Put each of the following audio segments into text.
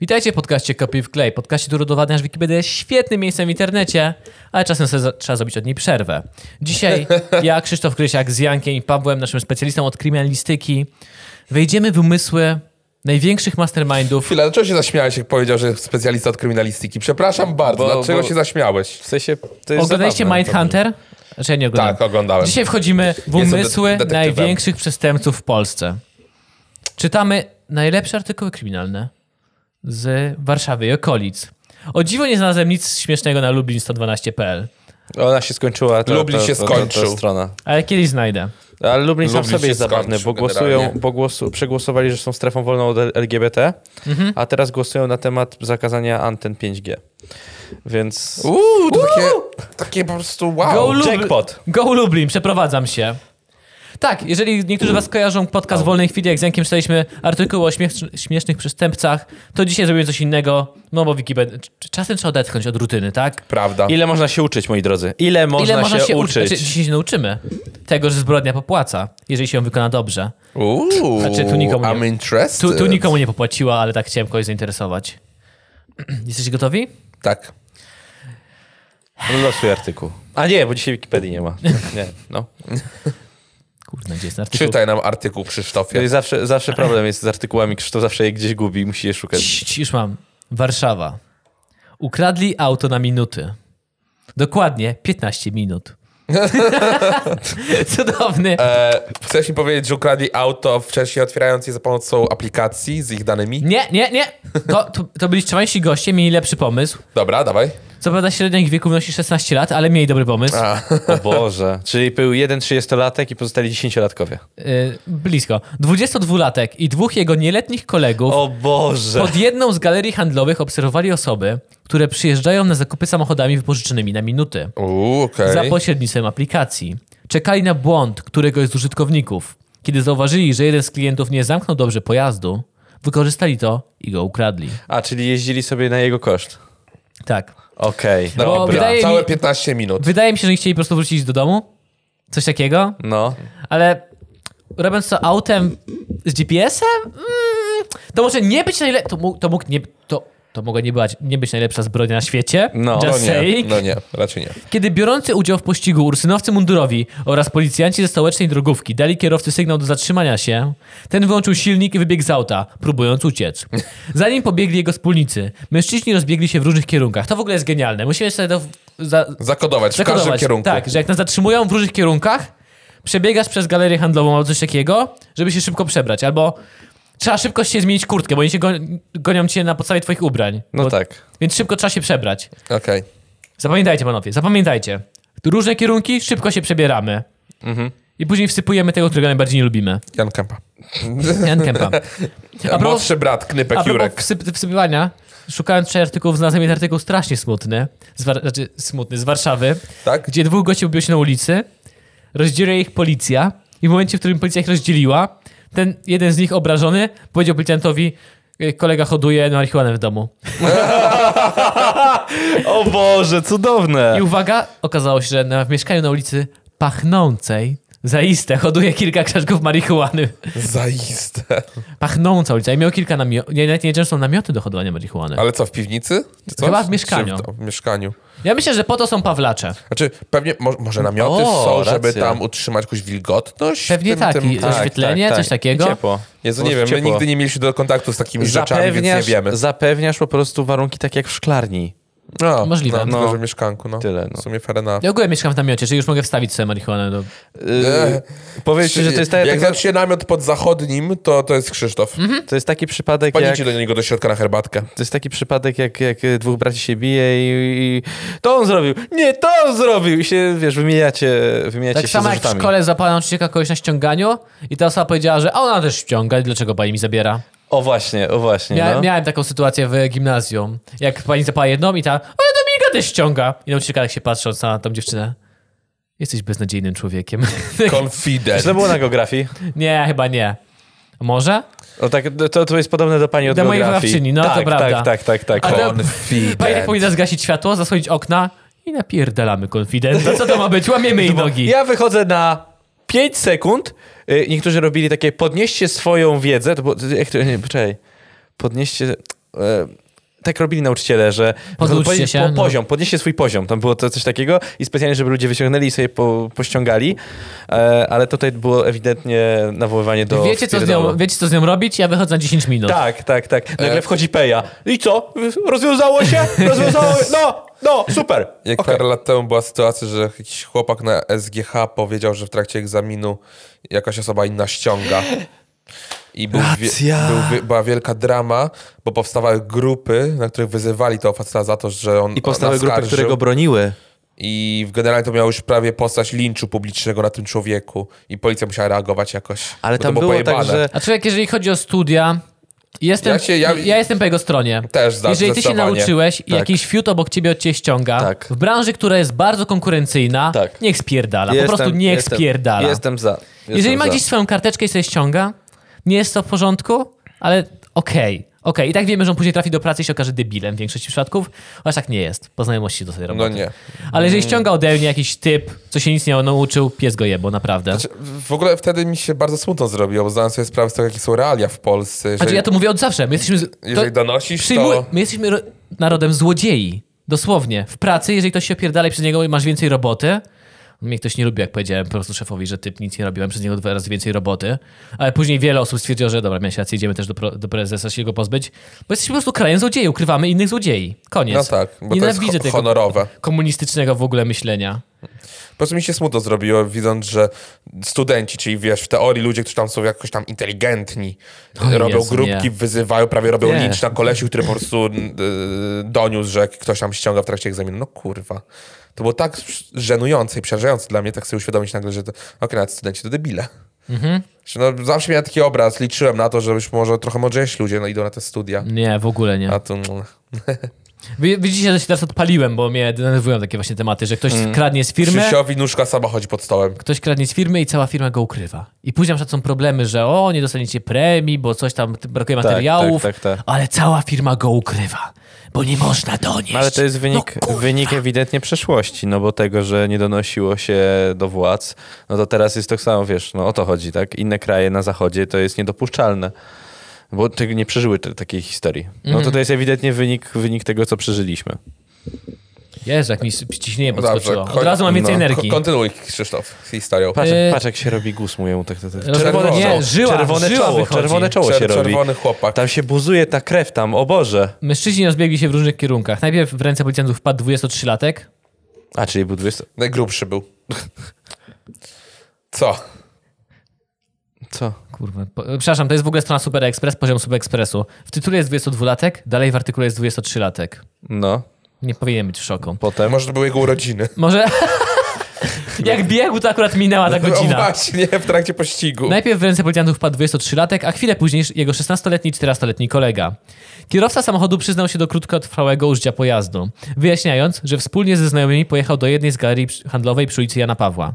Witajcie w podcaście Kopiuj w klej. Podcaście, który udowadnia, że Wikipedia jest świetnym miejscem w internecie, ale czasem sobie za- trzeba zrobić od niej przerwę. Dzisiaj ja, Krzysztof Krysiak z Jankiem i Pawłem, naszym specjalistą od kryminalistyki, wejdziemy w umysły największych mastermindów. Chwila, dlaczego się zaśmiałeś, jak powiedział, że specjalista od kryminalistyki? Przepraszam bardzo, Bo- dlaczego bo- się zaśmiałeś? W sensie, to jest Oglądaliście zabawne. Mindhunter? Znaczy ja nie oglądałem. Tak, oglądałem. Dzisiaj wchodzimy w Jestem umysły detektywem. największych przestępców w Polsce. Czytamy najlepsze artykuły kryminalne z Warszawy i okolic. O dziwo nie znalazłem nic śmiesznego na lublin112.pl, Ona się skończyła. To, Lublin to, się to, to, skończył. To strona. ale kiedyś znajdę. Ale Lublin sam Lublin sobie jest zabawny, bo głosują, bo głosu, przegłosowali, że są strefą wolną od LGBT, Mhm. a teraz głosują na temat zakazania anten 5G. Więc... Uuu, to takie, takie po prostu wow. Go Jackpot. Go Lublin, przeprowadzam się. Tak, jeżeli niektórzy was kojarzą podcast Wolnej Chwili, jak z Jankiem czytaliśmy artykuły o śmiech, śmiesznych przestępcach, to dzisiaj zrobimy coś innego, no bo Wikipedia... Czasem trzeba odetchnąć od rutyny, tak? Prawda. Ile można się uczyć, moi drodzy? Ile można, Ile można się, się uczyć? Znaczy, dzisiaj się nauczymy tego, że zbrodnia popłaca, jeżeli się ją wykona dobrze. Uuu, Znaczy, tu nikomu nie- I'm interested. Tu, tu nikomu nie popłaciła, ale tak chciałem kogoś zainteresować. Jesteście gotowi? Tak. Losuj artykuł. A nie, bo dzisiaj Wikipedii nie ma. Nie, no. Kurde, gdzie jest artykuł? Czytaj nam artykuł, To Krzysztofie. jest zawsze, zawsze problem jest z artykułami, Krzysztof zawsze je gdzieś gubi i musi je szukać. Cii, cii, Już mam. Warszawa. Ukradli auto na minuty. Dokładnie 15 minut. Cudowny. E, chcesz mi powiedzieć, że ukradli auto wcześniej otwierając je za pomocą aplikacji z ich danymi? Nie, nie, nie. To, to, to byli trzymajsi goście, mieli lepszy pomysł. Dobra, dawaj. Co prawda średnia ich wieku wynosi 16 lat, ale mieli dobry pomysł. A, O Boże. Czyli był jeden 30-latek i pozostali 10-latkowie. Y, blisko. 22-latek i dwóch jego nieletnich kolegów O Boże. pod jedną z galerii handlowych obserwowali osoby, które przyjeżdżają na zakupy samochodami wypożyczonymi na minuty. okej. za pośrednictwem aplikacji. Czekali na błąd któregoś z użytkowników. Kiedy zauważyli, że jeden z klientów nie zamknął dobrze pojazdu, wykorzystali to i go ukradli. A, czyli jeździli sobie na jego koszt. Tak. Okej, Bo dobra. wydaje Całe mi- 15 minut. Wydaje mi się, że nie chcieli po prostu wrócić do domu. Coś takiego. No. Ale robiąc to autem z GPS-em, mm, to może nie być najlepsze. To, mógł- to mógł nie. To, to mogła nie, była, nie być najlepsza zbrodnia na świecie. No. No nie, no nie, raczej nie. Kiedy biorący udział w pościgu ursynowcy mundurowi oraz policjanci ze stołecznej drogówki dali kierowcy sygnał do zatrzymania się, ten wyłączył silnik i wybiegł z auta, próbując uciec. Zanim pobiegli jego wspólnicy, mężczyźni rozbiegli się w różnych kierunkach. To w ogóle jest genialne. Musimy sobie to za, Zakodować w każdym kierunku. Tak, że jak nas zatrzymują w różnych kierunkach, przebiegasz przez galerię handlową albo coś takiego, żeby się szybko przebrać. Albo trzeba szybko się zmienić kurtkę, bo oni się go, gonią cię na podstawie twoich ubrań. No bo, tak. Więc szybko trzeba się przebrać. Okej. Zapamiętajcie, panowie, zapamiętajcie. Różne kierunki, szybko się przebieramy. I później wsypujemy tego, którego najbardziej nie lubimy. Jan Kempa. Jan Kempa. A Młodszy brat, Knypek A Jurek. wsyp wsypywania, szukając trzech artykułów, znalazłem jeden artykuł strasznie smutny, z znaczy smutny, z Warszawy, Tak? gdzie dwóch gości ubiło się na ulicy, rozdzieliła ich policja i w momencie, w którym policja ich rozdzieliła, ten jeden z nich obrażony powiedział policjantowi, "Y, kolega hoduje marihuanę w domu. O Boże, cudowne. I uwaga, okazało się, że na, w mieszkaniu na ulicy pachnącej zaiste hoduje kilka krzaczków marihuany. Zaiste. Pachnąca ulica. I miał kilka namiotów, nie, nawet nie często namioty do hodowania marihuany. Ale co, w piwnicy? Chyba w mieszkaniu. Czy w, w mieszkaniu. Ja myślę, że po to są pawlacze. Znaczy, pewnie, mo, może namioty O, są, żeby racja. tam utrzymać jakąś wilgotność? Pewnie tym, tak, Tym, i oświetlenie, coś takiego. I ciepło. Jezu, nie wiem, prostu my ciepło. nigdy nie mieliśmy do kontaktu z takimi rzeczami, więc nie Zapewniasz, wiemy. zapewniasz po prostu warunki tak jak w szklarni. No, Możliwe. No, tylko, No. mieszkanku, no. Tyle, no. W sumie fair enough. Ja ogólnie mieszkam w namiocie, czyli już mogę wstawić sobie marihuanę do... Yy, powiedzcie, że to jest, ta, Jak taka, zacznie namiot pod zachodnim, to to jest Krzysztof. Mhm. to jest taki przypadek, jak, Panicie do niego do środka na herbatkę. to jest taki przypadek, jak, jak dwóch braci się bije i, i to on zrobił, nie, to on zrobił i się, wiesz, wymieniacie, wymieniacie Tak się samo jak w szkole zapala nauczycielka kogoś na ściąganiu i ta osoba powiedziała, że ona też ściąga i dlaczego pani mi zabiera. O właśnie, o właśnie, Mia no. Miałem taką sytuację w gimnazjum. Jak pani zapala jedną i ta, ale Dominika też ściąga. I nauczycielka tak się patrząc na tą dziewczynę. Jesteś beznadziejnym człowiekiem. Confident. Czy to było na geografii? nie, chyba nie. Może? O, tak, to, to jest podobne do pani od Do mojej geografii. wydawczyni, no, to tak, prawda. Tak, tak, tak, tak. Confident. Pani tak powinna zgasić światło, zasłonić okna i napierdalamy konfidenta. Co to ma być? Łamiemy jej nogi. Ja wychodzę na 5 sekund. Y, Niektórzy robili takie, podnieście swoją wiedzę. To było, jak to, nie, poczekaj. Podnieście... E, tak robili nauczyciele, że podnieś- się, po, no. poziom, podnieście swój poziom. Tam było to coś takiego i specjalnie, żeby ludzie wyciągnęli i sobie po, pościągali, e, ale tutaj było ewidentnie nawoływanie do Wiecie co, z nią, wiecie, co z nią robić? Ja wychodzę na 10 minut. Tak, tak, tak. Nagle E. wchodzi Peja. I co? Rozwiązało się? Rozwiązało się? No, no, super. Jak Okej. parę lat temu była sytuacja, że jakiś chłopak na SGH powiedział, że w trakcie egzaminu jakaś osoba inna ściąga. I był był, była wielka drama, bo powstawały grupy, na których wyzywali tego faceta za to, że on I powstały grupy, które go broniły. I generalnie to miało już prawie postać linczu publicznego na tym człowieku. I policja musiała reagować jakoś. Ale tam to było pojebane. tak, że A człowiek, jeżeli chodzi o studia, jestem, Ja się- ja- ja jestem po jego stronie. Też za- Jeżeli ty się nauczyłeś i Tak. jakiś fiut obok ciebie od ciebie ściąga, Tak. w branży, która jest bardzo konkurencyjna, Tak. niech spierdala. jestem, po prostu niech jestem, spierdala. Jestem za. Jestem Jeżeli ma za. gdzieś swoją karteczkę i sobie ściąga, nie jest to w porządku, ale okej. Okej, i tak wiemy, że on później trafi do pracy i się okaże debilem w większości przypadków, chociaż tak nie jest. Po znajomości do tej No roboty. nie. Ale jeżeli ściąga ode mnie jakiś typ, co się nic nie nauczył, pies go jebo, naprawdę. Znaczy, w ogóle wtedy mi się bardzo smutno zrobiło, bo zdałem sobie sprawę z tego, jakie są realia w Polsce. Jeżeli, Znaczy ja to mówię od zawsze. My jesteśmy. z- jeżeli to, donosisz, przyjmuj, to... my jesteśmy ro- narodem złodziei. Dosłownie. W pracy, jeżeli ktoś się opierdala i przez niego masz więcej roboty. Mnie ktoś nie lubi, jak powiedziałem po prostu szefowi, że typ nic nie robiłem, przez niego dwa razy więcej roboty. Ale później wiele osób stwierdziło, że dobra, miałeś rację, idziemy też do, pro, do prezesa się go pozbyć. Bo jesteśmy po prostu krajem złodziei, ukrywamy innych złodziei. Koniec. No tak, bo to jest Nienawidzę ho- tego honorowe. komunistycznego w ogóle myślenia. Po prostu mi się smutno zrobiło, widząc, że studenci, czyli wiesz, w teorii ludzie, którzy tam są jakoś tam inteligentni, robią Jezu, grupki, nie. wyzywają, prawie robią Nie. lincz na kolesiu, który po prostu yy, doniósł, że ktoś tam ściąga w trakcie egzaminu. No kurwa. To było tak żenujące i przerażające dla mnie, tak sobie uświadomić nagle, że to, okej, nawet studenci to debile. Mhm. No, zawsze miałem taki obraz, liczyłem na to, że być może trochę mądrzejsi ludzie no, idą na te studia. Nie, w ogóle nie. A tu... no, widzicie, że się teraz odpaliłem, bo mnie denerwują takie właśnie tematy, że ktoś kradnie z firmy. Krzysiowi nóżka sama chodzi pod stołem. Ktoś kradnie z firmy i cała firma go ukrywa. I później są problemy, że o, nie dostaniecie premii, bo coś tam brakuje materiałów, tak, tak, tak. ale cała firma go ukrywa, bo nie można donieść. No, ale to jest wynik, No, wynik ewidentnie przeszłości, no bo tego, że nie donosiło się do władz, no to teraz jest tak samo, wiesz, no o to chodzi, tak? Inne kraje na zachodzie to jest niedopuszczalne, bo nie przeżyły te, takiej historii. No Mhm. to to jest ewidentnie wynik, wynik tego, co przeżyliśmy. Jezu, jak mi ciśnienie No podskoczyło. dobrze, Od razu mam więcej no, energii. ko- Kontynuuj, Krzysztof, z historią. Patrz, Yy. patrz jak się robi guz mu tak, tak, tak. Czerwone- Czerwone, nie, żyła- czerwone żyła czoło, wychodzi. czerwone czoło się robi. czerwony chłopak. Tam się buzuje ta krew tam, o Boże. Mężczyźni rozbiegli się w różnych kierunkach. Najpierw w ręce policjantów wpadł 23-latek. A, czyli był 20... Najgrubszy był. Co? Co? Kurwa, po, przepraszam, to jest w ogóle strona Super Express, poziom Super Expressu. W tytule jest 22-latek, dalej w artykule jest 23-latek. No, Nie powinien być w szoku. potem... Może to były jego urodziny. Może... Jak biegł, to akurat minęła ta No godzina. właśnie, w trakcie pościgu. Najpierw w ręce policjantów wpadł 23-latek, a chwilę później jego 16-letni i 14-letni kolega. Kierowca samochodu przyznał się do krótkotrwałego użycia pojazdu, wyjaśniając, że wspólnie ze znajomymi pojechał do jednej z galerii handlowej przy ulicy Jana Pawła.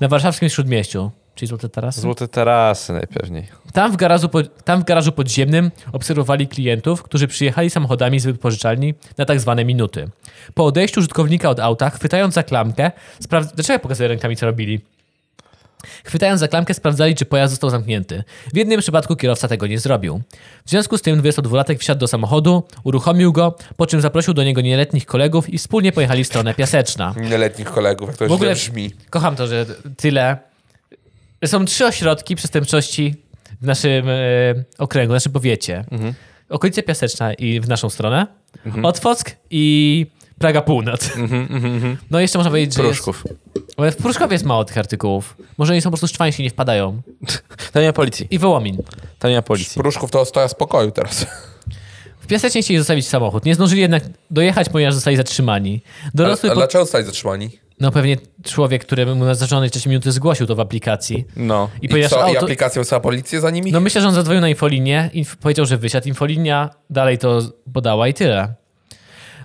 Na warszawskim Śródmieściu. Czyli Złote Tarasy? Złote tarasy najpewniej. Tam w, garażu po, tam w garażu podziemnym obserwowali klientów, którzy przyjechali samochodami z wypożyczalni na tak zwane minuty. Po odejściu użytkownika od auta, chwytając za klamkę, sprawdz... Dlaczego ja pokazuję rękami, co robili? Chwytając za klamkę, sprawdzali, czy pojazd został zamknięty. W jednym przypadku kierowca tego nie zrobił. W związku z tym 22-latek wsiadł do samochodu, uruchomił go, po czym zaprosił do niego nieletnich kolegów i wspólnie pojechali w stronę Piaseczna. Nieletnich kolegów, jak to W ogóle brzmi. kocham to, że tyle. Są trzy ośrodki przestępczości w naszym e, okręgu, w naszym powiecie. Okolice Piaseczna i w naszą stronę. Otwock i Praga Północ. No jeszcze można powiedzieć, że jest, Pruszków. ale w Pruszkowie jest mało tych artykułów. Może oni są po prostu szczwani się nie wpadają. Tam nie ma policji. I Wołomin. Tam nie ma policji. Pruszków to stoja spokoju teraz. W Piasecznie chcieli zostawić samochód. Nie zdążyli jednak dojechać, ponieważ zostali zatrzymani. A, Dorosły a po... dlaczego zostali zatrzymani? No pewnie człowiek, który mu na zażonej wcześniej minuty zgłosił to w aplikacji. No. I, I ponieważ co, i aplikacja wysłała policję za nimi? No myślę, że on zadzwonił na infolinię i powiedział, że wysiadł. Infolinia dalej to podała i tyle.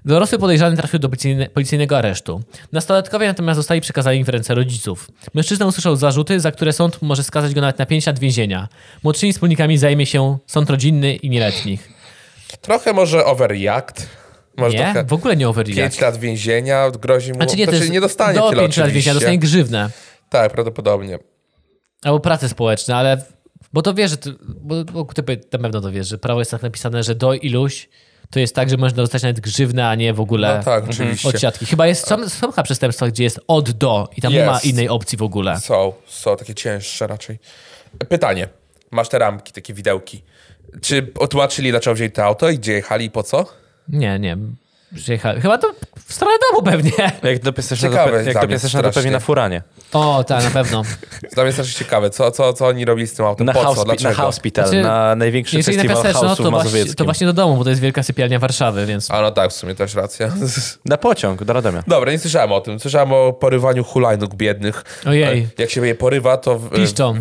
Dorosły podejrzany trafił do policyjne, policyjnego aresztu. Nastolatkowie natomiast zostali przekazani w ręce rodziców. Mężczyzna usłyszał zarzuty, za które sąd może skazać go nawet na 5 lat więzienia. Młodszymi wspólnikami zajmie się sąd rodzinny i nieletnich. Trochę może overreact. Może Nie, w ogóle nie overreact. 5 lat więzienia grozi mu... Znaczy nie, to znaczy, jest nie dostanie do tyle 5 lat więzienia, dostanie grzywnę. Tak, prawdopodobnie. Albo prace społeczne, ale... Bo to wiesz, że... Ty, bo, bo ty na pewno to wiesz, że prawo jest tak napisane, że do iluś to jest tak, że można dostać nawet grzywnę, a nie w ogóle No tak, oczywiście. odsiadki. Chyba jest, są, są chyba przestępstwa, gdzie jest od do i tam nie ma Jest. innej opcji w ogóle. Są, są takie cięższe raczej. Pytanie. Masz te ramki, takie widełki. Czy otłumaczyli, dlaczego wzięli to auto i gdzie jechali i po co? Nie, nie. Przyjechali. Chyba to w stronę domu pewnie. Jak do PlayStation, Ciekawe jak do PlayStation to pewnie na furanie. O, tak, na pewno. Dla mnie jest też ciekawe, co, co, co oni robili z tym autem, Na, po co, house, na dlaczego? Hospital, Znaczy, na największy Jeżeli na festiwal piaseczno, house'u to właśnie, to właśnie do domu, bo to jest wielka sypialnia Warszawy, więc... A no tak, w sumie też racja. Na pociąg, do Radomia. Dobra, nie słyszałem o tym. Słyszałem o porywaniu hulajnóg biednych. Ojej. Jak się je porywa, to w-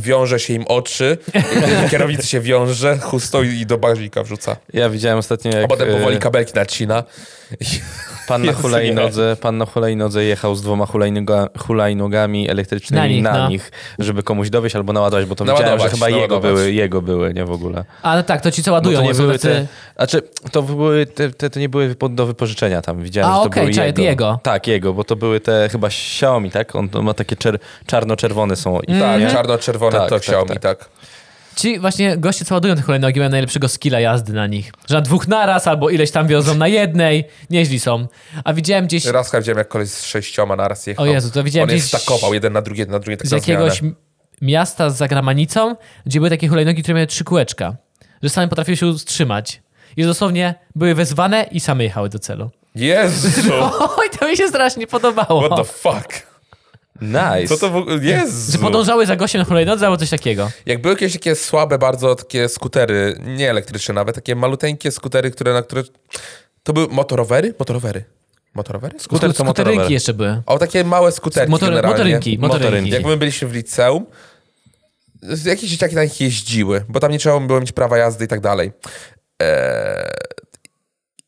wiąże się im oczy, kierownicy się wiąże, chustą i do bagażnika wrzuca. Ja widziałem ostatnio, A jak potem powoli e, kabelki nacina. pan, na hulajnodze, pan na hulajnodze jechał z dwoma hulajnoga, hulajnogami elektrycznymi Na nich, na no. nich, żeby komuś dowieść albo naładować, bo to Naładować, widziałem, że chyba jego były, jego były, nie w ogóle. A no tak, to ci co Bo ładują, to nie były tacy- te, znaczy, to były te, te, to nie były do wypożyczenia tam, widziałem, A, że to okej, były jego. jego. Tak, jego, bo to były te chyba Xiaomi, tak? On ma takie czer, czarno-czerwone są. I Tak, nie? czarno-czerwone Tak, to tak, Xiaomi, tak. tak. Ci właśnie goście, co ładują te hulajnogi, mają najlepszego skilla jazdy na nich. Że na dwóch naraz, albo ileś tam wiozą na jednej. Nieźli są. A widziałem gdzieś Raz widziałem, jak koleś z sześcioma naraz jechał. O Jezu, to widziałem On je gdzieś- stakował jeden na drugi, jeden na drugi, tak z jakiegoś zmianę. miasta za gramanicą, gdzie były takie hulajnogi, które miały trzy kółeczka. Że same potrafiły się utrzymać. I dosłownie były wezwane i same jechały do celu. Jezu! Oj, to mi się strasznie podobało. What the fuck? Nice. Co to w ogóle... Że Jezu! podążały za gościem na hulajnodze albo coś takiego. Jak były jakieś takie słabe bardzo takie skutery, nie elektryczne nawet, takie maluteńkie skutery, które na które... To były motorowery? Motorowery. Motorowery? Skuter to Skuterynki jeszcze były. O, takie małe skuterki Motor, generalnie. motorynki, motorynki. Motorynki. Jak my byliśmy w liceum, jakieś dzieciaki na nich jeździły, bo tam nie trzeba było mieć prawa jazdy i tak dalej. Eee,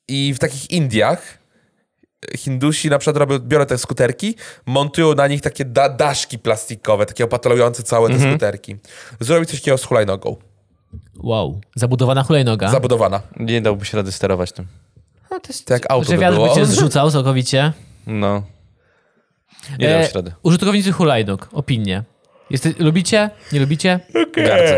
I w takich Indiach Hindusi na przykład robią, biorą te skuterki, montują na nich takie da daszki plastikowe, takie opatolujące całe te Mhm. skuterki. Zrobić coś takiego z hulajnogą. Wow. Zabudowana hulajnoga. Zabudowana. Nie dałby się rady sterować tym. no, to jest, To jak auto że by wiatr było. by cię zrzucał całkowicie. No. Nie dał się rady. użytkownicy hulajnóg, opinie. Jeste, lubicie? Nie lubicie? Gardzę.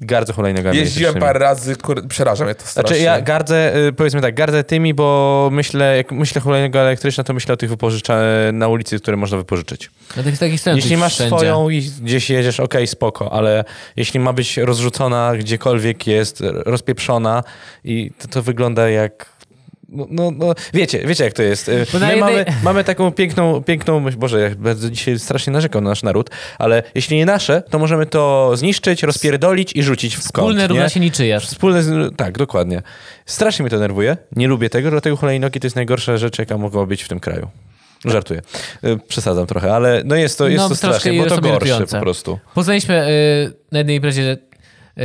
Gardzę hulajnogami Jeździłem elektrycznymi. parę razy, kur... przeraża mnie to strasznie. Znaczy ja gardzę, y, powiedzmy tak, gardzę tymi, bo myślę, jak myślę hulajnoga elektryczna, to myślę o tych wypożycza na ulicy, które można wypożyczyć. Na tych takich scenach Jeśli masz wszędzie. swoją i gdzieś jedziesz, okej, spoko, ale jeśli ma być rozrzucona gdziekolwiek jest, rozpieprzona i to, to wygląda jak... No, no, no, wiecie, wiecie jak to jest. Na My jednej- mamy, mamy taką piękną, piękną myśl, Boże, ja bardzo dzisiaj strasznie narzekam na nasz naród, ale jeśli nie nasze, to możemy to zniszczyć, rozpierdolić i rzucić w kąt. Wspólne nie? równa się niczyje. Wspólne, tak, dokładnie. Strasznie mnie to nerwuje. Nie lubię tego, dlatego hulajnogi to jest najgorsza rzecz, jaka mogła być w tym kraju. Żartuję. Y, Przesadzam trochę, ale no jest to, jest No, to strasznie, bo to gorsze po prostu. Poznaliśmy y, na jednej imprezie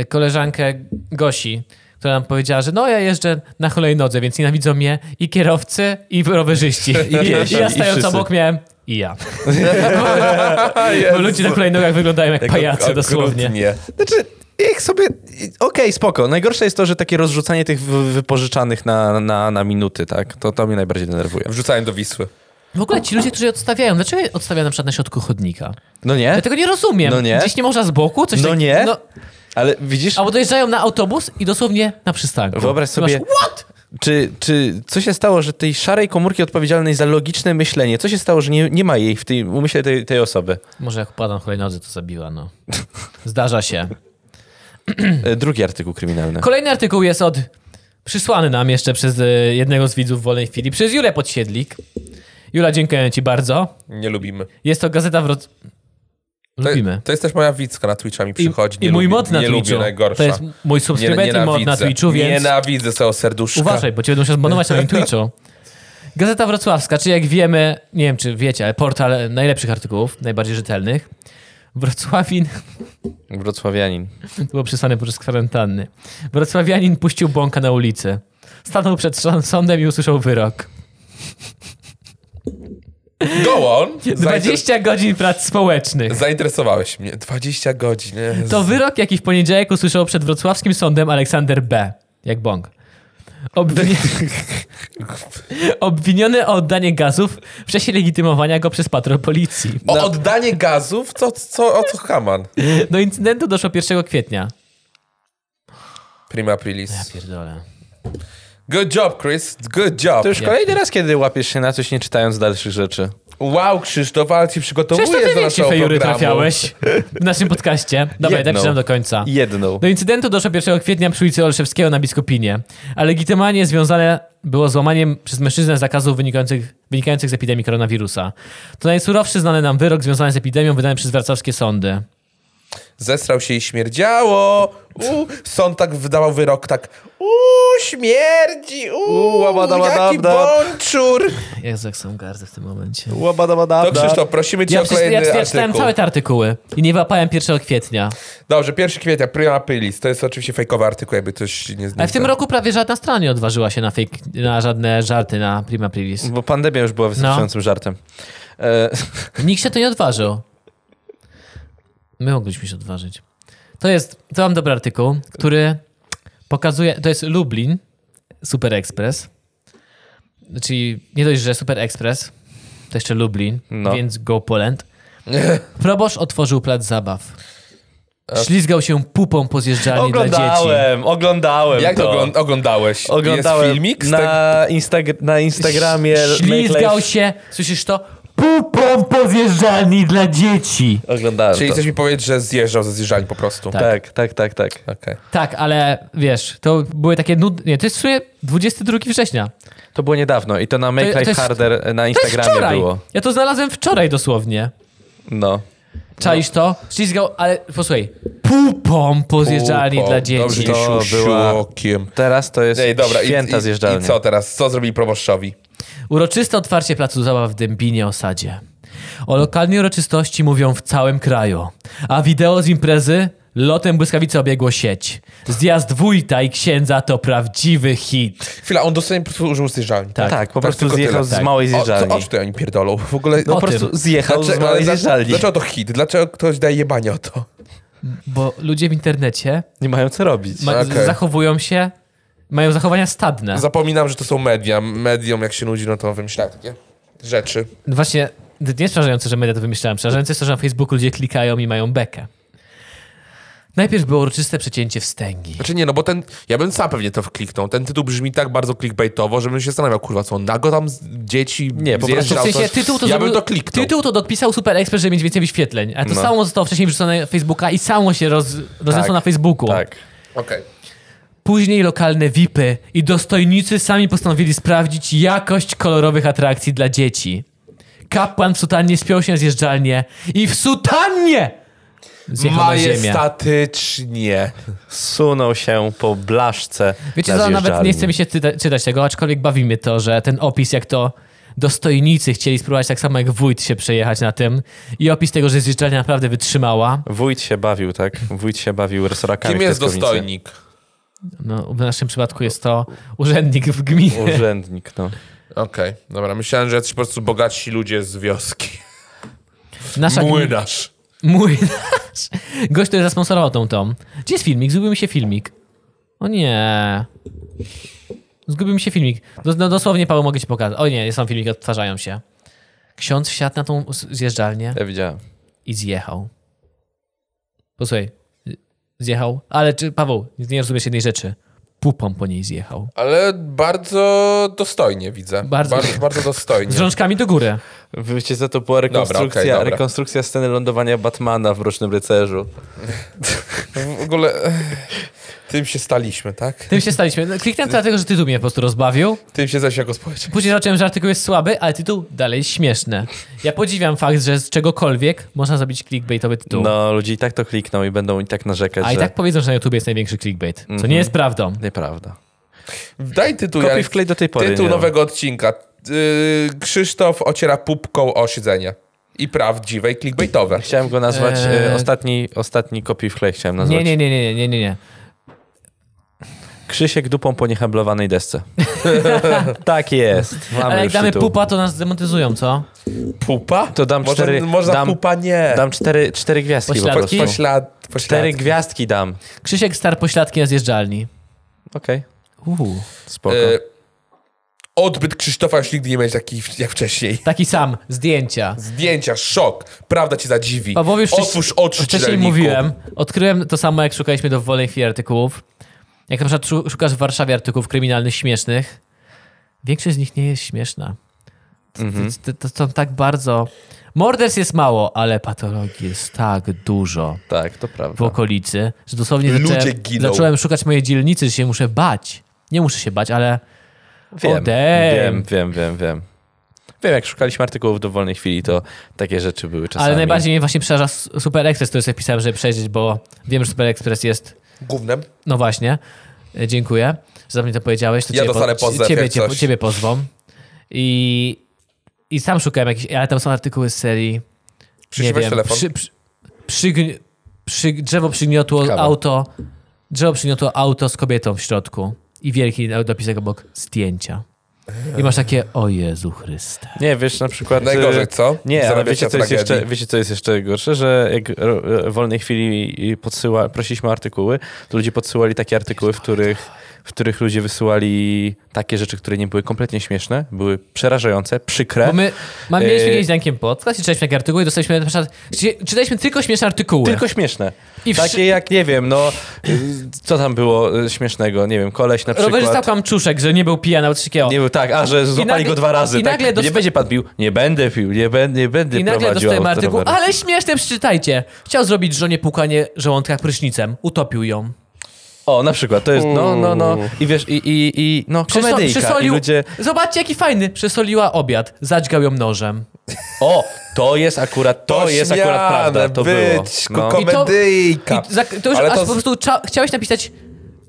koleżankę Gosi, która nam powiedziała, że no ja jeżdżę na hulajnodze, więc nienawidzą mnie i kierowcy, i rowerzyści. I, piesi, I ja i stając obok miałem i ja. Bo ludzie na hulajnogach wyglądają jak pajacy dosłownie. Nie. Znaczy, jak sobie... Okej, spoko. Najgorsze jest to, że takie rozrzucanie tych wy- wypożyczanych na, na, na minuty, tak? To, to mnie najbardziej denerwuje. Wrzucałem do Wisły. W ogóle ci ludzie, którzy odstawiają, dlaczego odstawiają na przykład na środku chodnika? No nie? Ja tego nie rozumiem. No nie? Gdzieś nie można z boku? Coś No tak- nie? No, Ale widzisz, albo dojeżdżają na autobus i dosłownie na przystanku. Wyobraź I masz, sobie- What? czy, czy co się stało, że tej szarej komórki odpowiedzialnej za logiczne myślenie, co się stało, że nie, nie ma jej w tej umyśle tej, tej osoby? Może jak padam hulajnodze, to zabiła, no. Zdarza się. E, Drugi artykuł kryminalny. Kolejny artykuł jest od... Przysłany nam jeszcze przez e, jednego z widzów w wolnej chwili, przez Julę Podsiedlik. Jula, dziękuję ci bardzo. Nie lubimy. Jest to gazeta Wroc... To, Lubimy. to jest też moja widzka na Twitcha mi I, przychodzi. i nie mój mod na nie Twitchu. Najgorsza. To jest mój subskrybent i mod na. Twitchu, więc... Nienawidzę całego serduszka. Uważaj, bo cię będą się zbanować na moim Twitchu. Gazeta Wrocławska, czy jak wiemy, nie wiem czy wiecie, ale portal najlepszych artykułów, najbardziej rzetelnych. Wrocławin, Wrocławianin. to było przesłane podczas kwarantanny. Wrocławianin puścił bąka na ulicy. Stanął przed sąd- sądem i usłyszał wyrok. Go on! Zainter- 20 godzin prac społecznych. Zainteresowałeś mnie. 20 godzin. Nie? To wyrok, jaki w poniedziałek usłyszał przed wrocławskim sądem Aleksander B. Jak bąk. Obwini... Obwiniony o oddanie gazów w czasie legitymowania go przez patrol policji. O oddanie gazów? Co, co, o co Haman? Do incydentu doszło 1 kwietnia. Prima aprilis. Pierdolę. Good job, Chris. Good job. To już kolejny raz, kiedy łapiesz się na coś, nie czytając dalszych rzeczy. Wow, Krzysztof, ale ci przygotowujesz do naszego fejury programu. trafiałeś w naszym podcaście. Dobra, ja Jedną. przeczytam do końca. Jedną. Do incydentu doszło 1 kwietnia przy ulicy Olszewskiego na Biskupinie, a legitymowanie związane było z łamaniem przez mężczyznę zakazów wynikających, wynikających z epidemii koronawirusa. To najsurowszy znany nam wyrok związany z epidemią wydany przez warszawskie sądy. Zestrał się i śmierdziało. U, sąd tak wydawał wyrok, tak uuu, śmierdzi, uuu, łabada, jaki łabada. bączur. Jezu, jak są gardzę w tym momencie. Łabadabada. To Krzysztof, prosimy cię Ja, o przecież, kolejny ja, ja artykuł. czytałem całe te artykuły i nie wyłapałem 1 kwietnia. Dobrze, 1 kwietnia, prima aprilis. To jest oczywiście fejkowy artykuł, jakby ktoś nie Ale w tym roku prawie żadna strona nie odważyła się na, fake, na żadne żarty na Prima. Bo pandemia już była wystarczającym żartem. E, Nikt się to nie odważył. My mogliśmy się odważyć. To jest, to mam dobry artykuł, który pokazuje, to jest Lublin, Super Express. Czyli nie dość, że Super Express, to jeszcze Lublin, No. więc go Poland. Proboszcz otworzył plac zabaw. Ślizgał się pupą po zjeżdżalni dla dzieci. oglądałem, oglądałem Jak to. to ogląd- oglądałeeś? Oglądałem Jest filmik na, Instag- na Instagramie. Ślizgał się, słyszysz to? Pupą po zjeżdżalni dla dzieci. Oglądałem Czyli to. chcesz mi powiedzieć, że zjeżdżał ze zjeżdżalni po prostu? Tak. Tak, tak, tak, tak. Okej. Tak, ale wiesz, to były takie nudne. Nie, to jest w sumie 22 września. To było niedawno i to na Make To- to Life jest- Harder na To jest Instagramie wczoraj. było. Ja to znalazłem wczoraj dosłownie. No. Czaisz to? Ślizgał, ale posłuchaj, pupą po zjeżdżalni Pupą. dla Dobrze, dzieci. To to była-. Teraz to jest Ej, dobra, i, święta i, zjeżdżalnia. i co teraz? Co zrobili proboszczowi? Uroczyste otwarcie placu zabaw w Dębinie Osadzie. O lokalnej uroczystości mówią w całym kraju, a wideo z imprezy lotem błyskawicy obiegło sieć. Zjazd wójta i księdza to prawdziwy hit. Chwila, on dosłownie po prostu użył zjeżdżalni. Tak. Tak, po Tak, prostu tylko zjechał tyle. z Tak. małej O, co, zjeżdżalni. o czym tutaj oni pierdolą? W ogóle... No po tym. prostu zjechał z Dlaczego- małej ale dla- zjeżdżalni. Dlaczego to hit? Dlaczego ktoś daje jebanie o to? Bo ludzie w internecie Nie mają co robić. ma- Okej. zachowują się, mają zachowania stadne. Zapominam, że to są media. Medium, jak się nudzi, no to wymyślają takie rzeczy. Właśnie, nie jest przerażające, że media to wymyślałem. Przerażające jest to, że na Facebooku ludzie klikają i mają bekę. Najpierw było uroczyste przecięcie wstęgi. Znaczy nie, no bo ten... Ja bym sam pewnie to wkliknął. Ten tytuł brzmi tak bardzo clickbaitowo, żebym się zastanawiał, kurwa, co on nago tam z dzieci Nie, po prostu W sensie tytuł to Ja bym to kliknął. Tytuł to dopisał Super Express, żeby mieć więcej wyświetleń. A to No. samo zostało wcześniej wrzucone na Facebooka i samo się roz, rozniosło Tak. na Facebooku. Tak. Okej. Później lokalne VIPy i dostojnicy sami postanowili sprawdzić jakość kolorowych atrakcji dla dzieci. Kapłan w sutannie spiął się na zjeżdżalnię i w sutannie Majestatycznie. Sunął się po blaszce Wiecie na co, nawet nie chce mi się czyta- czytać tego, aczkolwiek bawi mnie to, że ten opis, jak to dostojnicy chcieli spróbować tak samo jak wójt się przejechać na tym i opis tego, że zjeżdżalnia naprawdę wytrzymała. Wójt się bawił, tak? Wójt się bawił resorakami Kim jest dostojnik? No, w naszym przypadku jest to urzędnik w gminie. Urzędnik, no. Okej, dobra. Myślałem, że jacyś po prostu bogatsi ludzie z wioski. Nasza gmi- Młynarz. Mój nasz. Gość, który zasponsorował tą tą. Gdzie jest filmik? Zgubił mi się filmik. O nie. Zgubił mi się filmik. No, dosłownie, Paweł, mogę ci pokazać. O nie, są filmiki, odtwarzają się. Ksiądz wsiadł na tą zjeżdżalnię Ja widziałem. i zjechał. Posłuchaj. Zjechał. Ale czy, Paweł, nie rozumiesz jednej rzeczy. Pupą po niej zjechał. Ale bardzo dostojnie widzę. Bardzo. Bardzo, bardzo dostojnie. Z rączkami do góry. Wiecie co, to była rekonstrukcja, dobra. rekonstrukcja sceny lądowania Batmana w Mrocznym Rycerzu. W ogóle tym się staliśmy, tak? Tym się staliśmy. No, Kliknąłem to dlatego, że tytuł mnie po prostu rozbawił. Tym się zaś jako społeczeństwo. Później zobaczyłem, że artykuł jest słaby, ale tytuł dalej jest śmieszny. Ja podziwiam fakt, że z czegokolwiek można zrobić clickbaitowy tytuł. No, ludzie i tak to klikną i będą i tak narzekać, A i że... tak powiedzą, że na YouTube jest największy clickbait. Co nie jest prawdą. Nieprawda. Daj tytuł. Kopiuj jak- wklej do tej pory Tytuł nowego odcinka. Yy, Krzysztof ociera pupką o siedzenie. I prawdziwe, i clickbaitowe. Chciałem go nazwać, Eee. e, ostatni, ostatni kopiuj wklej chciałem nazwać. Nie, nie, nie, nie, nie, nie, nie. Krzysiek dupą po niehablowanej desce. tak jest. Mamy Ale jak damy tytuł. pupa, to nas demonetyzują, Pupa? To dam Może, cztery- Można dam- pupa nie. Dam cztery, cztery gwiazdki po Pośladki? prostu. Poślad, Cztery poślad. gwiazdki dam. Krzysiek star pośladki na zjeżdżalni. Okej, Uuu. spoko. Yy, odbyt Krzysztofa już nigdy nie będzie taki jak wcześniej. Taki sam, zdjęcia. Zdjęcia, szok. Prawda cię zadziwi. Pawłowi Otwórz oczy Wcześniej mówiłem, odkryłem to samo, jak szukaliśmy do wolnej chwili artykułów. Jak na przykład szu- szukasz w Warszawie artykułów kryminalnych śmiesznych, większość z nich nie jest śmieszna. To, Mhm. to, są tak bardzo... Morderstw jest mało, ale patologii jest tak dużo Tak, to w prawda. okolicy, że dosłownie Ludzie zacząłem, giną. zacząłem szukać mojej dzielnicy, że się muszę bać. Nie muszę się bać, ale Wiem, wiem, wiem, wiem, wiem. Wiem, jak szukaliśmy artykułów w dowolnej chwili, to takie rzeczy były czasami. Ale najbardziej mnie właśnie przeraża Super Express, który sobie pisałem, żeby przejrzeć, bo wiem, że Super Express jest... Gównem. No właśnie. E, Dziękuję, że za mnie to powiedziałeś. To Ja ciebie, dostanę pozew, ciebie, ciebie, ciebie pozwą. I, I sam szukałem jakichś... Ale tam są artykuły z serii... Nie Przyszłeś wiem, telefon. przy, przy, przygn- przy, drzewo przygniotło Kawa. auto... Drzewo przygniotło auto z kobietą w środku. I wielki dopisek obok zdjęcia. I masz takie, o Jezu Chryste. Nie, wiesz, na przykład... Najgorzej, y, co? Nie, ale wiecie co, jest tragedii. jeszcze, wiecie, co jest jeszcze gorsze? Że jak ro- w wolnej chwili podsyła, prosiliśmy o artykuły, to ludzie podsyłali takie artykuły, w których, w których ludzie wysyłali takie rzeczy, które nie były kompletnie śmieszne, były przerażające, przykre. Bo my mam, mieliśmy E, kiedyś z Jankiem podcast i czytaliśmy takie artykuły i dostaliśmy na przykład... Czytaliśmy tylko śmieszne artykuły. Tylko śmieszne. I wszy- Takie jak, nie wiem, no, y, co tam było y, śmiesznego? Nie wiem, koleś na Rowerzysta przykład... Kłamczuszek, że nie był pijany, albo coś takiego. Nie był tak, a że złapali nagle- go dwa razy. i tak? nagle dosta- Nie będzie pan pił? Nie będę pił, nie będę, nie będę I nagle dostajemy artykuł, ale śmieszne, przeczytajcie. Chciał zrobić żonie płukanie żołądka prysznicem. Utopił ją. O, na przykład, to jest, no, no, no. I wiesz, i, i, i no, Przyso- komedyjka. I przysolił, ludzie, Zobaczcie, jaki fajny. Przesoliła obiad. Zadźgał ją nożem. o, to jest akurat, to, jest akurat prawda, to było. być, No. I to- komedyjka. I za, to już Ale aż to- po prostu cza, chciałeś napisać...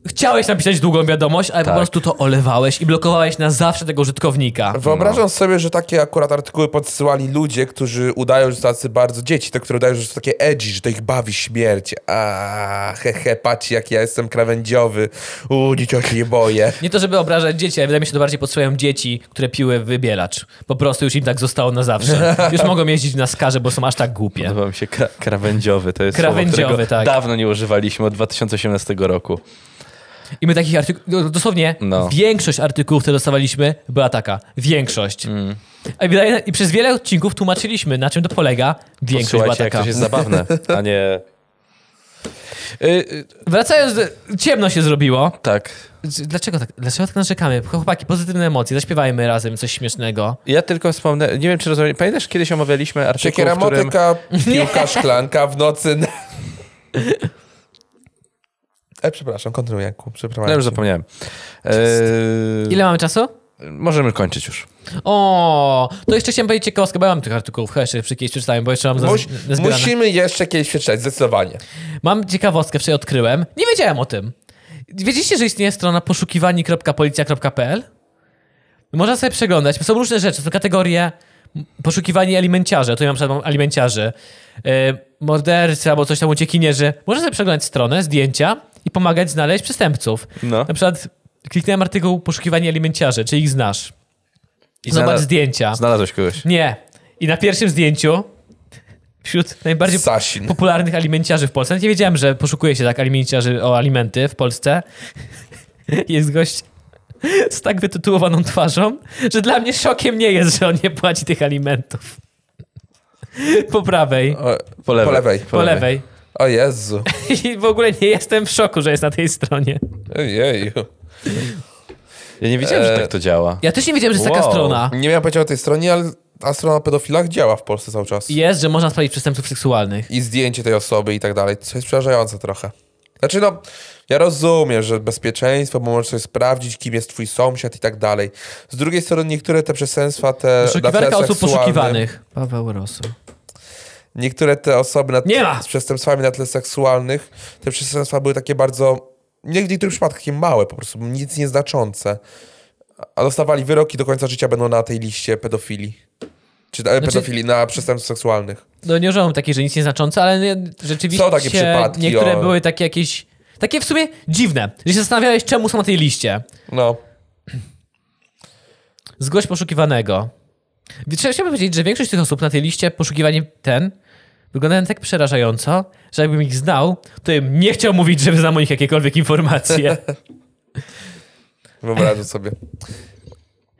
Chciałeś napisać długą wiadomość, ale Tak. po prostu to olewałeś i blokowałeś na zawsze tego użytkownika. Wyobrażam sobie, że takie akurat artykuły podsyłali ludzie, którzy udają, że tacy bardzo dzieci, te, które udają, że są takie edgy, że to ich bawi śmierć. A he, he, patrzcie jak ja jestem krawędziowy. U, się nie boję. Nie to, żeby obrażać dzieci, ale wydaje mi się, że to bardziej podsyłają dzieci, które piły wybielacz. Po prostu już im tak zostało na zawsze. Już mogą jeździć na skarze, bo są aż tak głupie. Podoba mi się kra- krawędziowy, to jest Krawędziowy, słowo, tak. dawno nie używaliśmy, od 2018 roku. I my takich artykułów, dosłownie No. większość artykułów, które dostawaliśmy, była taka. Większość. Mm. I przez wiele odcinków tłumaczyliśmy, na czym to polega. Większość była Posłuchajcie, jak taka. coś jest zabawne, a nie... Y, y, Wracając, ciemno się zrobiło. tak. Dlaczego tak, dlaczego tak narzekamy? Chłopaki, pozytywne emocje, zaśpiewajmy razem coś śmiesznego. Ja tylko wspomnę, nie wiem czy rozumiesz, pamiętasz kiedyś omawialiśmy artykuł, Siekiera, w którym... motyka, piłka, szklanka w nocy. na- E, przepraszam, kontynuuj Janku. Przepraszam. No już zapomniałem. Eee, Ile mamy czasu? Możemy kończyć już. O, to jeszcze chciałem powiedzieć ciekawostkę, bo ja mam tych artykułów, chyba jeszcze kiedyś przeczytałem, bo jeszcze mam Muś, musimy jeszcze kiedyś przeczytać, zdecydowanie. Mam ciekawostkę, wczoraj odkryłem. Nie wiedziałem o tym. Wiedzieliście, że istnieje strona poszukiwani.policja.pl? Można sobie przeglądać. Są różne rzeczy. Są kategorie poszukiwani alimenciarze. Tu ja na przykład mam alimenciarzy. Yy, mordercy albo coś tam uciekinierzy. Można sobie przeglądać stronę, zdjęcia i pomagać znaleźć przestępców. No. Na przykład kliknąłem artykuł poszukiwani alimenciarzy, czy ich znasz. I Zobacz znalaz- zdjęcia. Znalazłeś kogoś. Nie. I na pierwszym zdjęciu wśród najbardziej Sasin. popularnych alimenciarzy w Polsce. Nawet nie wiedziałem, że poszukuje się tak alimenciarzy o alimenty w Polsce. Jest gość z tak wytytułowaną twarzą, że dla mnie szokiem nie jest, że on nie płaci tych alimentów. Po prawej, O, Po lewej. Po lewej. po lewej. O Jezu. I w ogóle nie jestem w szoku, że jest na tej stronie. Ojeju. Ja nie wiedziałem, że Eee, tak to działa. Ja też nie wiedziałem, że jest taka Wow. strona. Nie miałem pojęcia o tej stronie, ale a strona o pedofilach działa w Polsce cały czas. Jest, że można sprawdzić przestępców seksualnych. I zdjęcie tej osoby i tak dalej. Co jest przerażające trochę. Znaczy no, ja rozumiem, że bezpieczeństwo, bo możesz sobie sprawdzić, kim jest twój sąsiad i tak dalej. Z drugiej strony niektóre te przestępstwa, te Poszukiwarka osób poszukiwanych. Paweł Rosu. Niektóre te osoby na, Nie ma! z przestępstwami na tle seksualnych, te przestępstwa były takie bardzo, nie w niektórych przypadkach takie małe po prostu, nic nieznaczące. A dostawali wyroki do końca życia będą na tej liście pedofili. Czy e, pedofili, na przestępstw seksualnych. No nie używam takiej, że nic nieznaczące, ale rzeczywiście Są takie przypadki, niektóre o. były takie jakieś, takie w sumie dziwne, że się zastanawiałeś, czemu są na tej liście. No. Zgłoś poszukiwanego. Trzeba chciałbym powiedzieć, że większość tych osób na tej liście poszukiwanie ten wyglądają tak przerażająco, że jakbym ich znał, to bym nie chciał mówić, że znam o nich jakiekolwiek informacje. Wyobrażam sobie.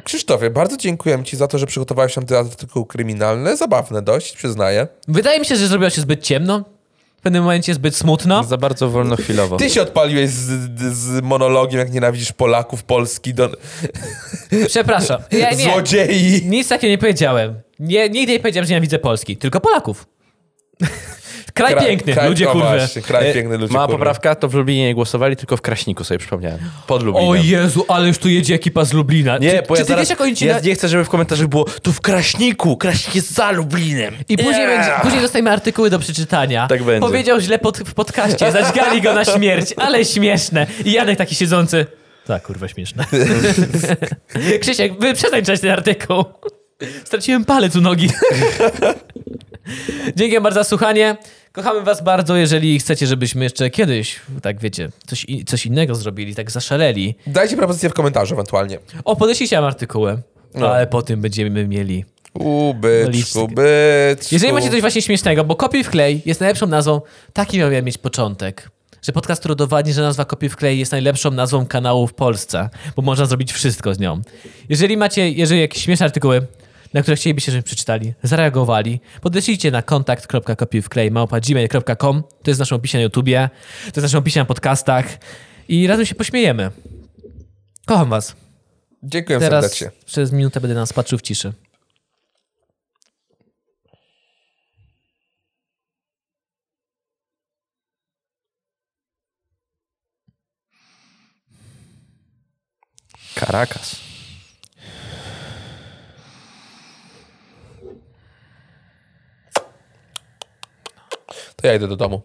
Krzysztofie, bardzo dziękuję Ci za to, że przygotowałeś nam te artykuły kryminalne. Zabawne dość, przyznaję. Wydaje mi się, że zrobiło się zbyt ciemno. Pewnym momencie zbyt smutno. Za bardzo wolnochwilowo. Ty się odpaliłeś z, z monologiem, jak nienawidzisz Polaków, Polski, do... Przepraszam. Ja nie, złodziei. nic takiego nie powiedziałem. Nie, nigdy nie powiedziałem, że nienawidzę Polski, tylko Polaków. Kraj Kra- piękny, kraj- ludzie. Właśnie, kraj E, piękny, ludzie Mała kurwy. poprawka, to w Lublinie nie głosowali, tylko w Kraśniku sobie przypomniałem. Pod Lublinem. O Jezu, ale już tu jedzie ekipa z Lublina. Nie, czy, bo czy ja ty zaraz, wiesz, jak oni ci ja na... nie chcę, żeby w komentarzach było tu w Kraśniku, Kraśnik jest za Lublinem. I później, Nie. będzie, później dostajemy artykuły do przeczytania. Tak będzie. Powiedział źle pod, w podcaście, zaćgali go na śmierć, ale śmieszne. I Janek taki siedzący. Tak, kurwa, śmieszne. Krzysiek, przestań czytać ten artykuł. Straciłem palec u nogi. Dzięki bardzo za słuchanie. Kochamy was bardzo, jeżeli chcecie, żebyśmy jeszcze kiedyś, tak wiecie, coś, coś innego zrobili, tak zaszaleli. Dajcie propozycję w komentarzu ewentualnie. O, podeślijcie nam artykuły, No. ale po tym będziemy mieli U, byczku. Jeżeli macie coś właśnie śmiesznego, bo Kopiuj w klej jest najlepszą nazwą, taki miał mieć początek. Że podcast, który udowodni, że nazwa Kopiuj w klej jest najlepszą nazwą kanału w Polsce, bo można zrobić wszystko z nią. Jeżeli macie, jeżeli jakieś śmieszne artykuły, na które chcielibyście, żebyśmy przeczytali, zareagowali, podeślijcie na kontakt.kopiujwklej.gmail.com To jest w naszym opisie na YouTubie, to jest w naszym opisie na podcastach i razem się pośmiejemy. Kocham was. Dziękuję Teraz serdecznie. przez minutę będę nas patrzył w ciszy. Caracas. Ja idę do domu.